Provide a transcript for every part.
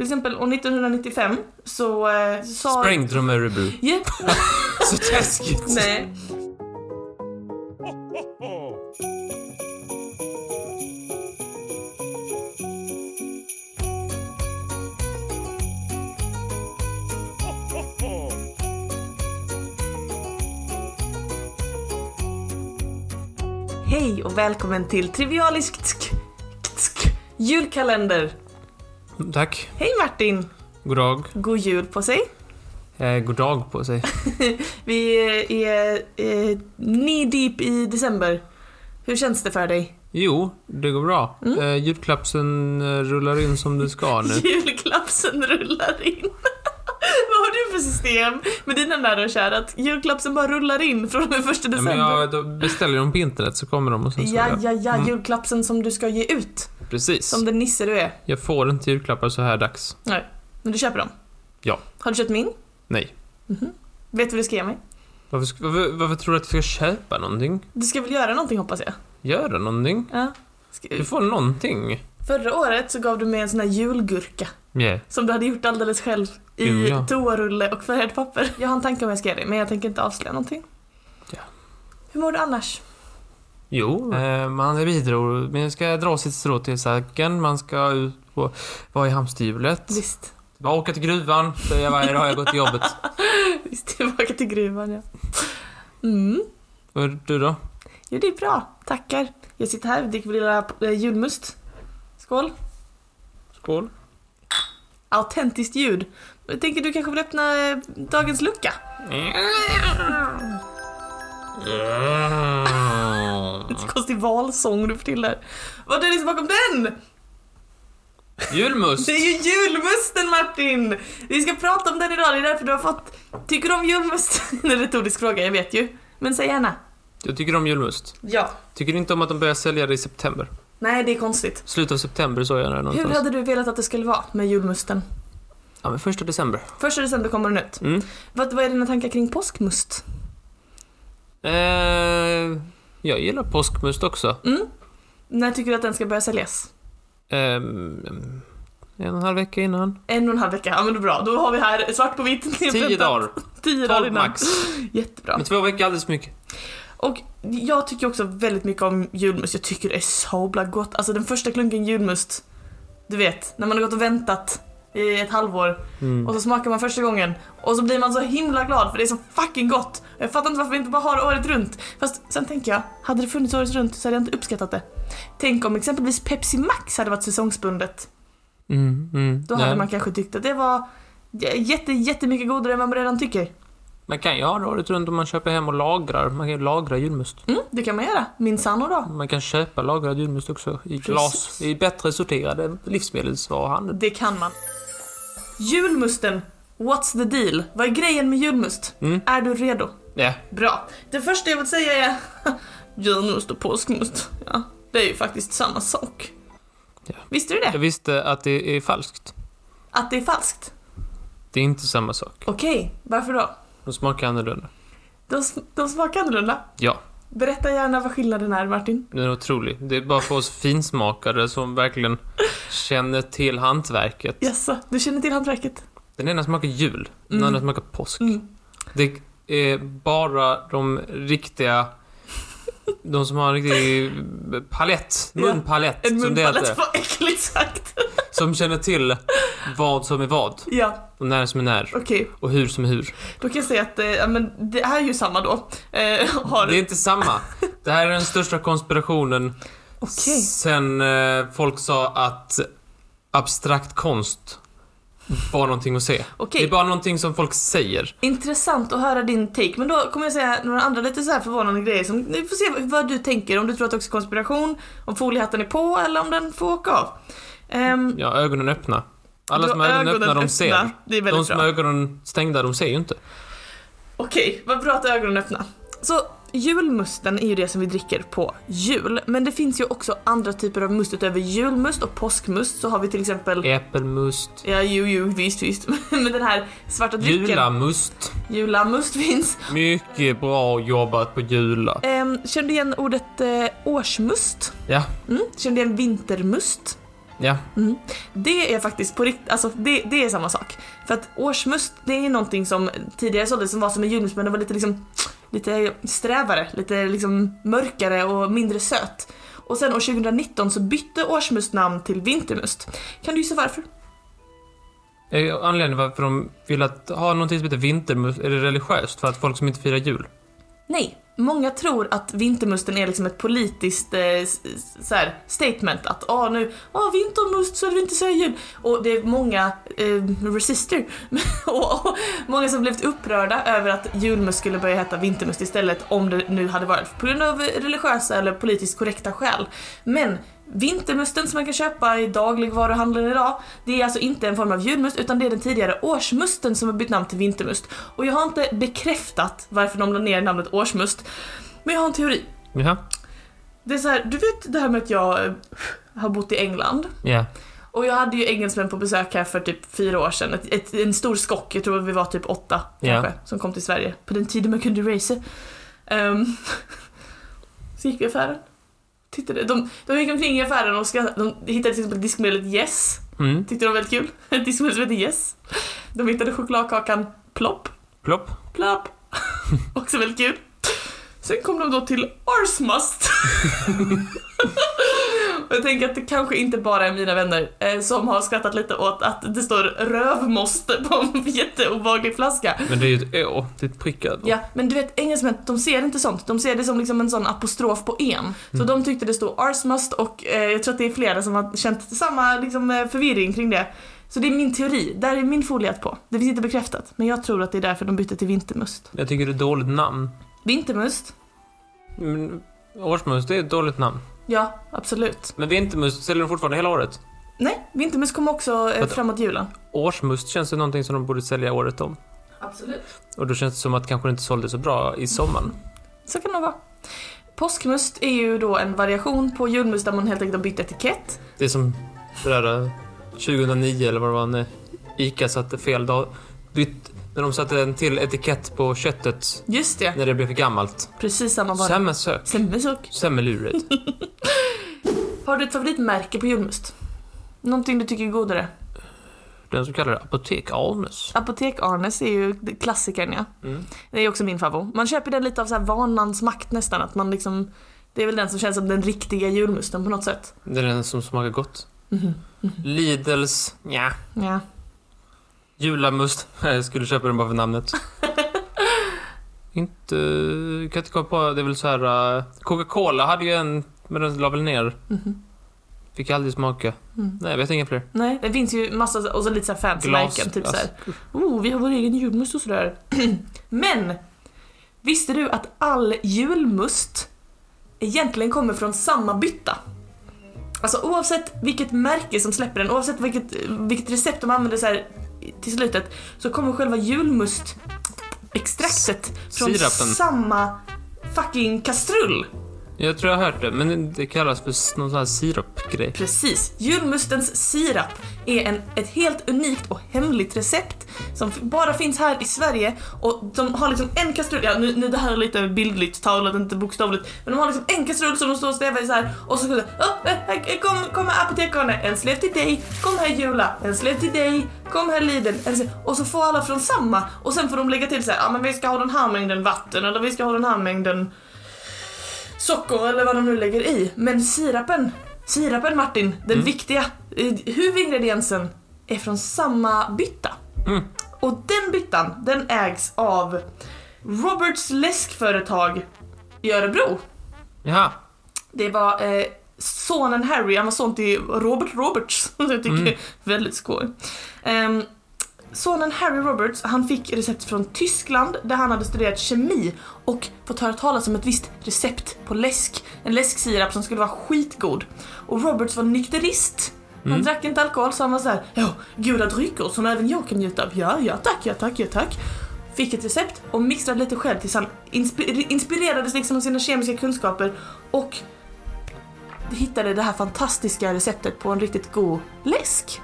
Till exempel år 1995 så eh, sa... Sprängdrum Örebro. Japp. Så taskigt. Nej. Hej och välkommen till Trivialiskt julkalender. Tack. Hej Martin! God dag. God jul på sig. Eh, god dag på sig. Vi är eh, knee deep i december. Hur känns det för dig? Jo, det går bra. Mm. Eh, julklappsen eh, rullar in som det ska nu. Julklappsen rullar in. Vad har du för system med dina nära och kära? Att julklappsen bara rullar in från den första Ja, december? men jag beställer dem på internet så kommer de och sen så... Ja, ja, ja, Mm. julklappsen som du ska ge ut. Precis. Som den nisse du är. Jag får inte julklappar så här dags. Nej, men du köper dem? Ja. Har du köpt min? Nej. Mhm. Vet du vad du ska ge mig? Varför, varför, varför tror du att jag ska köpa någonting? Du ska väl göra någonting hoppas jag? Göra någonting? Ja. Ska... Du får någonting. Förra året så gav du mig en sån här julgurka. Yeah. Som du hade gjort alldeles själv i Jo, ja. toarulle och färgat papper. Jag har en tanke om jag ska ge dig, men jag tänker inte avslöja någonting. Ja. Hur mår du annars? Jo, eh, man bidrar. Man ska dra sitt strå till säcken, man ska ut på, vara i hamsterhjulet. Visst. Bara åka till gruvan, säga varje dag jag går till jobbet. Visst, tillbaka till gruvan ja. Mm. Och du då? Jo, det är bra. Tackar. Jag sitter här och dricker lilla eh, julmust. Skål. Skål. Autentiskt ljud. Jag tänker du kanske vill öppna eh, dagens lucka? Lite konstig valsång du får till där. Vad är det som bakom den? Julmust! Det är ju julmusten Martin! Vi ska prata om den idag, det är därför du har fått... Tycker du om julmust? En retorisk fråga, jag vet ju. Men säg gärna. Jag tycker om julmust. Ja. Tycker inte om att de börjar sälja det i september. Nej, det är konstigt. Slutet av september så jag det Hur någonstans. hade du velat att det skulle vara med julmusten? Ja, men första december. Första december kommer den ut. Mm. Vad, vad är dina tankar kring påskmust? Eh, jag gillar påskmust också. Mm? När tycker du att den ska börja säljas? Ehm, en och en halv vecka innan. En och en halv vecka, ja men bra. Då har vi här svart på vitt. Tio dagar. Tio dagar innan. max. Jättebra. Men två veckor är alldeles för mycket. Och jag tycker också väldigt mycket om julmust. Jag tycker det är så gott. Alltså den första klunken julmust. Du vet, när man har gått och väntat i ett halvår Mm. och så smakar man första gången och så blir man så himla glad för det är så fucking gott. Jag fattar inte varför vi inte bara har det året runt. Fast sen tänker jag, hade det funnits året runt så hade jag inte uppskattat det. Tänk om exempelvis Pepsi Max hade varit säsongsbundet. Mm, mm. Då Nej. hade man kanske tyckt att det var jätte, jättemycket godare än vad man redan tycker. Man kan ju ha det året runt om man köper hem och lagrar. Man kan ju lagra julmust. Mm, det kan man göra. Minsann och då. Man kan köpa lagrad julmust också i Precis. glas. I bättre sorterade livsmedelsvaruhandel. Det kan man. Julmusten. What's the deal? Vad är grejen med julmust? Mm. Är du redo? Ja. Bra. Det första jag vill säga är julmust och påskmust. Ja, det är ju faktiskt samma sak. Ja. Visste du Jag det? visste att det är falskt. Att det är falskt? Det är inte samma sak. Okej, varför då? De smakar annorlunda. De, de smakar annorlunda. Ja, Berätta gärna vad skillnaden är, Martin. den är otrolig. Det är bara för oss finsmakare som verkligen känner till hantverket. Jaså, du känner till hantverket? Den ena smakar jul, den Mm. andra smakar påsk. Mm. Det är bara de riktiga... De som har en riktig palett, Ja, munpalett, En som det munpalett, heter. vad äckligt sagt. Som känner till vad som är vad, ja, och när som är när, okej. och hur som är hur. Då kan jag säga att eh, ja, men det är ju samma då. Eh, har... Det är inte samma. Det här är den största konspirationen Okej. sen eh, folk sa att abstrakt konst var någonting att se. Okej. Det är bara någonting som folk säger. Intressant att höra din take, men då kommer jag säga några andra lite så här förvånande grejer som, vi får se vad du tänker, om du tror att det också är konspiration, om foliehatten är på eller om den får åka av. Ehm, Ja, ögonen öppna. Alla du som har ögonen öppna, de ser. De som bra. har ögonen stängda, de ser ju inte. Okej, vad bra att ögonen öppna. Så julmusten är ju det som vi dricker på jul, men det finns ju också andra typer av must utöver julmust och påskmust så har vi till exempel Äppelmust, Ja, jo, jo, visst, visst. Men den här svarta drycken. julamust. Julamust finns. Mycket bra jobbat på jula. Um, kände igen ordet eh, årsmust? Ja, Mm. Kände igen vintermust? Ja. Mm. Det är faktiskt på riktigt, alltså det, det är samma sak. För att årsmust, det är någonting som tidigare såldes som var som en julmust men det var lite liksom lite strävare, lite liksom mörkare och mindre söt. Och sen år 2019 så bytte årsmust namn till vintermust. Kan du gissa varför? Anledningen varför de vill att ha någonting som heter vintermust, är det religiöst? För att folk som inte firar jul? Nej, många tror att vintermusten är liksom ett politiskt eh, så här, statement att ah, nu, ah, vintermust så är det inte säga jul. Och det är många eh, resister och, och många som blivit upprörda över att julmust skulle börja heta vintermust istället om det nu hade varit på grund av religiösa eller politiskt korrekta skäl. Men Vintermusten som man kan köpa i dagligvaruhandeln idag, det är alltså inte en form av julmust utan det är den tidigare årsmusten som har bytt namn till vintermust. Och jag har inte bekräftat varför de la ner namnet årsmust, men jag har en teori. Jaha. Det är så här, du vet det här med att jag eh, har bott i England Ja. och jag hade ju engelsmän på besök här för typ fyra år sedan. Ett, ett, en stor skock, jag tror vi var typ åtta Ja. kanske, som kom till Sverige. På den tiden man kunde racea. Um, så gick vi i affären. Tittade. De, de gick omkring i affären och skrattade. De hittade till exempel diskmedlet Yes. Mm. Tyckte de var väldigt kul. Ett diskmedel som heter Yes. De hittade chokladkakan Plopp. Plopp. Plopp. Också väldigt kul. Sen kom de då till Arsmust. och jag tänker att det kanske inte bara är mina vänner eh, som har skrattat lite åt att det står rövmåste på en jätteobehaglig flaska. Men det är ju ett å, det är ett prick över. Ja, men du vet engelsmän, de ser inte sånt. De ser det som liksom en sån apostrof på en. Så de tyckte det stod arsmust och eh, jag tror att det är flera som har känt samma liksom, eh, förvirring kring det. Så det är min teori, där är min foliat på. Det finns inte bekräftat, men jag tror att det är därför de bytte till vintermust. Jag tycker det är ett dåligt namn. Vintermust? Men årsmust, det är ett dåligt namn. Ja, absolut. Men vintermust säljer de fortfarande hela året. Nej, vintermust kommer också eh, framåt julen. Årsmust känns som någonting som de borde sälja året om. Absolut. Och då känns det som att kanske det inte sålde så bra i sommaren. Så kan det vara. Påskmust är ju då en variation på julmust där man helt enkelt har bytt etikett. Det är som det där eh, 2009 eller vad det var när ICA satte fel dag. Bytt, när de satte en till etikett på köttet Just det, när det blev för gammalt. precis samma var det. Samma sök. Semmesök. Semmeluret. Har du ett favoritmärke på julmust? Någonting du tycker är godare? Den så kallade Apotek Alnes. Apotek-Arnes är ju klassikern ja. Mm. Det är också min favorit. Man köper den lite av så här vanans makt nästan, att man liksom... Det är väl den som känns som den riktiga julmusten på något sätt. Det är den som smakar gott. Mhm. Lidls, ja. Ja. Julamust. Jag skulle köpa den bara för namnet. inte... Kan inte komma på, det är väl så här... uh, Coca-Cola hade ju en, men den la väl ner. Mhm. Fick aldrig smaka. Mm. Nej, jag vet inga fler. Nej, det finns ju massa, och så lite så här fancy Glas- märken, typ såhär. Oh, vi har vår egen julmust och sådär. Men! Visste du att all julmust egentligen kommer från samma bytta? Alltså oavsett vilket märke som släpper den, oavsett vilket, vilket recept de använder så här till slutet, så kommer själva julmustextraktet från Sirapen. samma fucking kastrull. Jag tror jag har hört det, men det kallas för någon sån här sirapgrej. Precis. Julmustens sirap är en, ett helt unikt och hemligt recept som bara finns här i Sverige och de har liksom en kastrull, ja nu, nu det här är lite bildligt talat, inte bokstavligt, men de har liksom en kastrull som de står och stävar i så här och så skulle oh, eh, eh, kom, kom här apotekarne, en slev till dig, kom här Jula, en slev till dig, kom här Lidl, en slev. och så får alla från samma och sen får de lägga till så här, ja men vi ska ha den här mängden vatten eller vi ska ha den här mängden socker eller vad de nu lägger i. Men sirapen, sirapen Martin, den Mm. viktiga huvudingrediensen är från samma bytta. Mm. Och den byttan, den ägs av Roberts läskföretag i Örebro. Jaha. Det var eh, sonen Harry, han var son till Robert Roberts, som jag tycker Mm. är väldigt skoj. Ehm, sonen Harry Roberts, han fick recept från Tyskland där han hade studerat kemi och fått höra talas om ett visst recept på läsk, en läsksirap som skulle vara skitgod. Och Roberts var nykterist. Han Mm. drack inte alkohol så han var såhär, ja, goda drycker som även jag kan njuta av. Ja, ja tack, ja tack, ja tack. Fick ett recept och mixtrade lite själv tills han inspi- inspirerades liksom av sina kemiska kunskaper och hittade det här fantastiska receptet på en riktigt god läsk.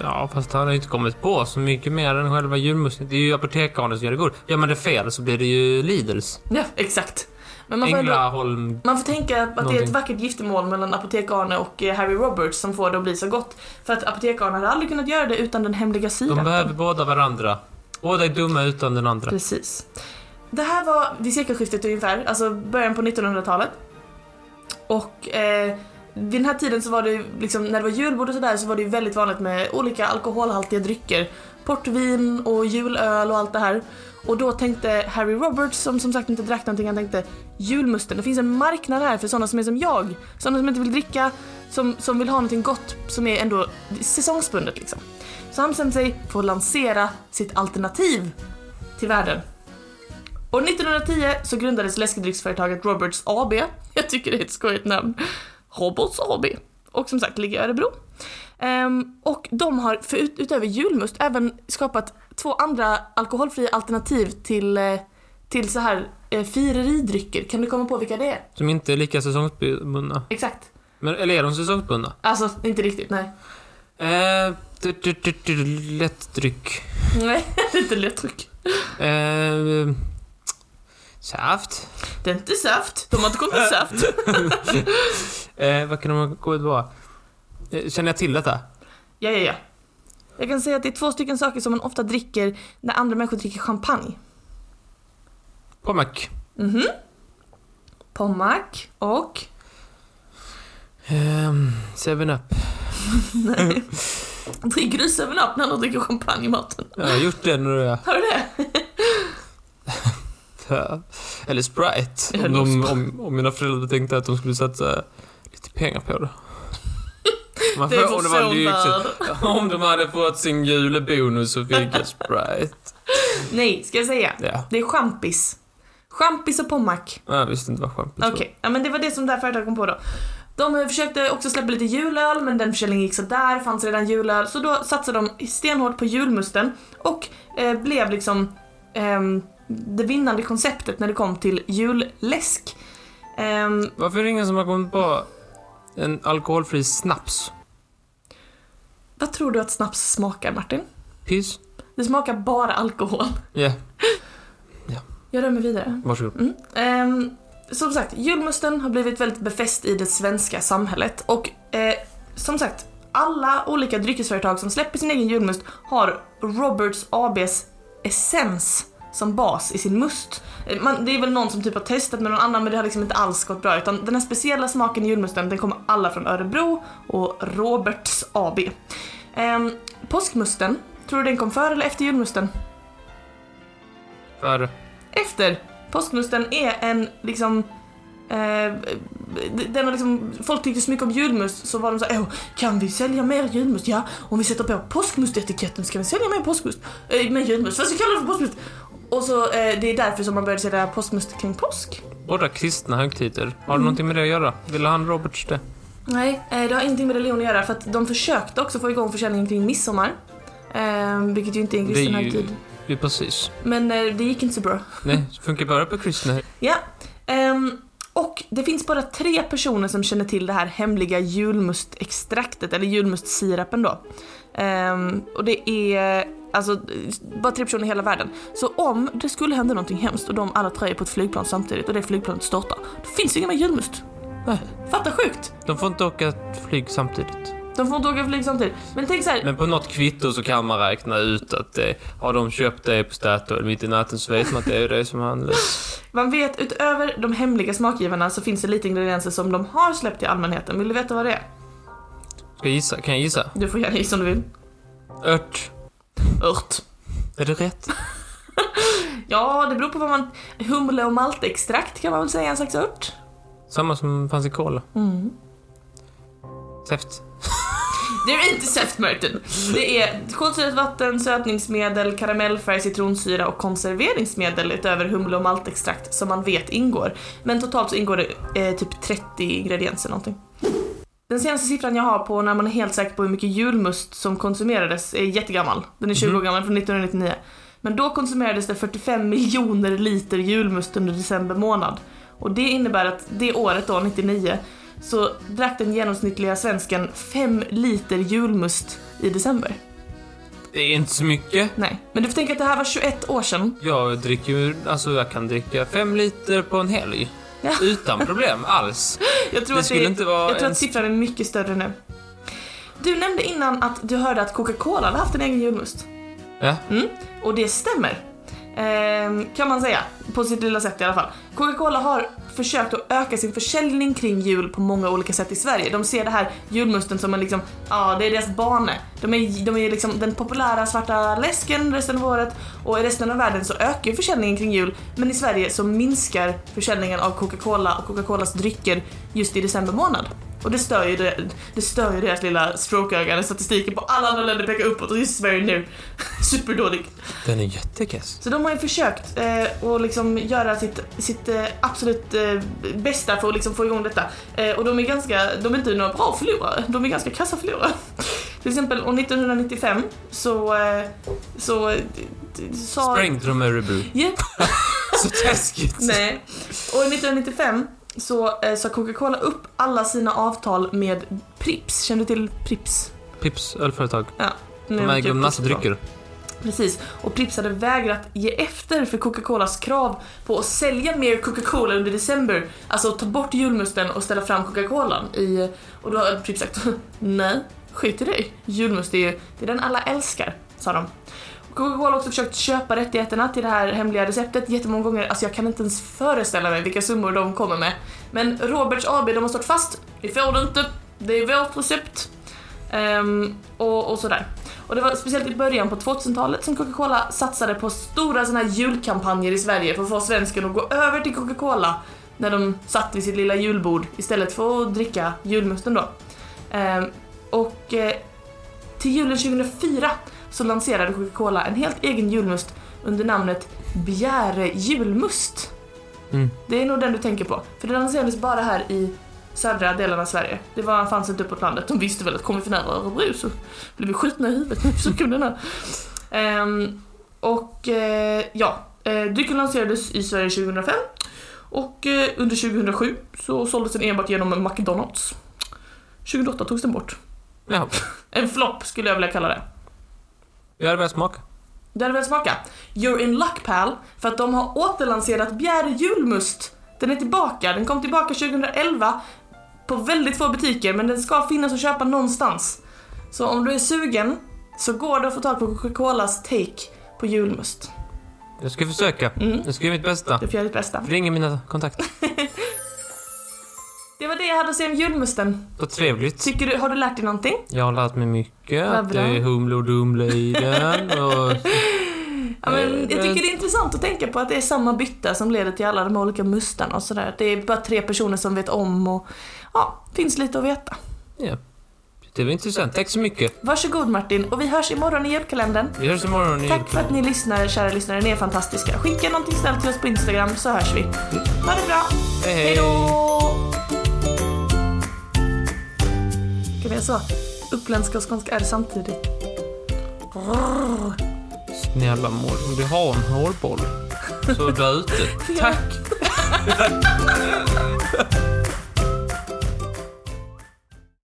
Ja, fast han har ju inte kommit på så mycket mer än själva julmusten. Det är ju apotekarna som gör det god. Gör man det fel så blir det ju Lidls. Ja, exakt. Men man får, ändå, man får tänka att det är Någonting. ett vackert giftermål mellan Apotek-Arne och eh, Harry Roberts som får det att bli så gott. För att Apotek-Arne hade aldrig kunnat göra det utan den hemliga De sirapen. behöver båda varandra. Båda är dumma utan den andra. Precis. Det här var vid sekelskiftet ungefär, alltså början på 1900-talet. Och eh, vid den här tiden så var det liksom, när det var julbord och sådär så var det ju väldigt vanligt med olika alkoholhaltiga drycker. Portvin och julöl och allt det här. Och då tänkte Harry Roberts, som som sagt inte drack någonting, han tänkte julmusten, det finns en marknad här för sådana som är som jag. Sådana som inte vill dricka, som, som vill ha någonting gott som är ändå säsongsbundet liksom. Så han bestämde sig för att lansera sitt alternativ till världen. År 1910 så grundades läskedrycksföretaget Roberts AB. Jag tycker det är ett skojigt namn. Roberts AB. Och som sagt ligger i Örebro. Um, och de har för ut, utöver julmust även skapat två andra alkoholfria alternativ till, eh, till så här eh, fireridrycker. Kan du komma på vilka det är? Som inte är lika säsongsbundna. Exakt. Men, eller är de säsongsbundna? Alltså, inte riktigt, nej. Eh, du- du- du- du- lättdryck. Nej, inte lättdryck. Eh, saft. Det är inte saft. De har inte kommit med saft. Eh, vad kan de gå ut vara? Känner jag till detta? Ja, ja, ja. Jag kan säga att det är två stycken saker som man ofta dricker när andra människor dricker champagne. Pommac. Mhm. Pommac och... Ehm, 7-Up. Nej. Dricker du 7up när du dricker champagne, Martin? Jag har gjort det nu. Har du det? Eller Sprite. Om, de, om, om mina föräldrar tänkte att de skulle satsa lite pengar på det. Man Det är om vår var lyxigt. Om de hade fått sin julebonus så fick jag Sprite. Nej, ska jag säga? Ja. Det är champis. Champis och pommac. Jag visste inte vad champis var. Okej, ja, men det var det som det här företaget kom på då. De eh, försökte också släppa lite julöl, men den försäljningen gick så där fanns redan julöl, så då satsade de stenhårt på julmusten och eh, blev liksom ehm, det vinnande konceptet när det kom till julläsk. Ehm, Varför är det ingen som har kommit på en alkoholfri snaps? Vad tror du att snaps smakar, Martin? Piss? Det smakar bara alkohol. Ja, Jag rör mig vidare. varsågod. Mm. Ehm, som sagt, julmusten har blivit väldigt befäst i det svenska samhället och eh, som sagt, alla olika dryckesföretag som släpper sin egen julmust har Roberts ABs essens som bas i sin must. Eh, Man, det är väl någon som typ har testat med någon annan men det har liksom inte alls gått bra utan den här speciella smaken i julmusten den kommer alla från Örebro och Roberts AB. Ehm, påskmusten, tror du den kom före eller efter julmusten? För efter. Påskmusten är en liksom eh, den liksom, folk tyckte så mycket om julmust så var de så här, "Åh, kan vi sälja mer julmust? Ja, om vi sätter på påskmustetiketten ska vi sälja mer påskmust, eh, mer julmust, vad ska vi kalla det för påskmust? Och så, eh, det är därför som man började sälja påskmust kring påsk. båda kristna högtider. Har det Mm. någonting med det att göra? Ville han Roberts det? Nej, eh, det har ingenting med religion att göra för att de försökte också få igång försäljningen kring midsommar. Eh, vilket ju inte är en Det är kristen ju- högtid. ju precis. Men eh, det gick inte så bra. Nej, det funkar bara på kristna. Ja. ehm, och det finns bara tre personer som känner till det här hemliga julmustextraktet, eller julmustsirapen då. Ehm, och det är alltså bara tre personer i hela världen. Så om det skulle hända någonting hemskt och de alla tre är på ett flygplan samtidigt och det flygplanet startar, då finns det ingen mer julmust. Fatta sjukt! De får inte åka ett flyg samtidigt. De får inte åka flyg samtidigt. Men tänk så här, Men på något kvitto så kan man räkna ut att eh, har de köpt det på Statoil mitt i natten så vet man att det är det som handlas. man vet utöver de hemliga smakgivarna så finns det lite ingredienser som de har släppt till allmänheten. Vill du veta vad det är? Ska jag gissa? Kan jag gissa? Du får gärna gissa om du vill. Ört. Ört. Är det rätt? Ja, det beror på vad man... Humle och maltextrakt kan man väl säga en slags ört. Samma som fanns i cola. Mm. Säft. Det är inte saft Martin. Det är kolsyrat vatten, sötningsmedel, karamellfärg, citronsyra och konserveringsmedel utöver humle och maltextrakt som man vet ingår. Men totalt så ingår det eh, typ 30 ingredienser någonting. Den senaste siffran jag har på när man är helt säker på hur mycket julmust som konsumerades är jättegammal. Den är 20 år Mhm. gammal, från 1999. Men då konsumerades det 45 miljoner liter julmust under december månad. Och det innebär att det året då, 99, så drack den genomsnittliga svensken 5 liter julmust i december. Det är inte så mycket. Nej, men du får tänka att det här var 21 år sedan. Jag dricker ju, alltså jag kan dricka fem liter på en helg. Ja. Utan problem alls. Jag tror, Det att, skulle det, inte vara jag tror en- att siffran är mycket större nu. Du nämnde innan att du hörde att Coca-Cola hade haft en egen julmust. Ja. Mm, och det stämmer. Ehm, kan man säga, på sitt lilla sätt i alla fall. Coca-Cola har försökt att öka sin försäljning kring jul på många olika sätt i Sverige. De ser det här julmusten som en liksom, ja det är deras bane. De är, de är liksom den populära svarta läsken resten av året och i resten av världen så ökar ju försäljningen kring jul men i Sverige så minskar försäljningen av Coca-Cola och Coca-Colas drycker just i december månad. Och det stör ju, det, det stör ju deras lilla strokeöga när statistiken på alla andra länder pekar uppåt och just Sverige nu. Superdåligt. Den är jättekass. Så de har ju försökt eh, att liksom göra sitt, sitt eh, absolut eh, bästa för att liksom få igång detta. Eh, och de är ganska, de är inte några bra förlorare, de är ganska kassa förlorare. Till exempel år 1995 så, eh, så sa... Sprängde de Örebro. Ja, Så taskigt. nej. År 1995 så eh, sa Coca-Cola upp alla sina avtal med Prips. Känner du till Prips? Prips ölföretag. Nu De äger en massa bra. drycker. Precis, och Pripps hade vägrat ge efter för Coca-Colas krav på att sälja mer Coca-Cola under december. Alltså ta bort julmusten och ställa fram Coca-Colan i... Och då hade Pripps sagt nej, skit i dig. Julmust är ju, det är den alla älskar, sa de. Coca-Cola har också försökt köpa rättigheterna till det här hemliga receptet jättemånga gånger. Alltså jag kan inte ens föreställa mig vilka summor de kommer med. Men Roberts AB, de har stått fast. Vi får det inte. Det är vårt recept. Um, och, och sådär. Och det var speciellt i början på 2000-talet som Coca-Cola satsade på stora såna här julkampanjer i Sverige för att få svensken att gå över till Coca-Cola när de satt vid sitt lilla julbord istället för att dricka julmusten då. Um, och eh, till julen 2004 så lanserade Coca-Cola en helt egen julmust under namnet Bjäre julmust. Mm. Det är nog den du tänker på, för den lanserades bara här i södra delen av Sverige. Det var, fanns inte uppåt landet. De visste väl att kommer vi nära Örebro så blir vi skjutna i huvudet den här. Ehm, och eh, ja, eh, drycken lanserades i Sverige 2005 och eh, under 2007 så såldes den enbart genom McDonalds. 2008 togs den bort. Ja. En flopp skulle jag vilja kalla det. Jag hade velat smaka. Du hade velat smaka? You're in luck pal, för att de har återlanserat Bjäre julmust. Den är tillbaka, den kom tillbaka 2011 på väldigt få butiker men den ska finnas att köpa någonstans. Så om du är sugen så går det att få tag på Coca-Colas take på julmust. Jag ska försöka. Mm. Jag ska göra mitt bästa. Det får jag ditt bästa. Ring mina kontakter. Det var det jag hade att säga om julmusten. Vad trevligt. Tycker du, har du lärt dig någonting? Jag har lärt mig mycket. Vad Att det är humle och dumle i den. Och... Ja, men jag Eh, tycker det är intressant att tänka på att det är samma bytta som leder till alla de olika mustarna och sådär. Det är bara tre personer som vet om och ja, finns lite att veta. Ja. Det var intressant. Tack så mycket. Varsågod Martin och vi hörs imorgon i julkalendern. Vi hörs imorgon. i- Tack för att ni lyssnar, kära lyssnare. Ni är fantastiska. Skicka någonting snällt till oss på Instagram så hörs vi. Ha det bra. Hej, hej. Hejdå! Vi göra så? Uppländska och skånska är samtidigt. Brrr. Snälla mor, om du har en hårboll så är du ute. Tack.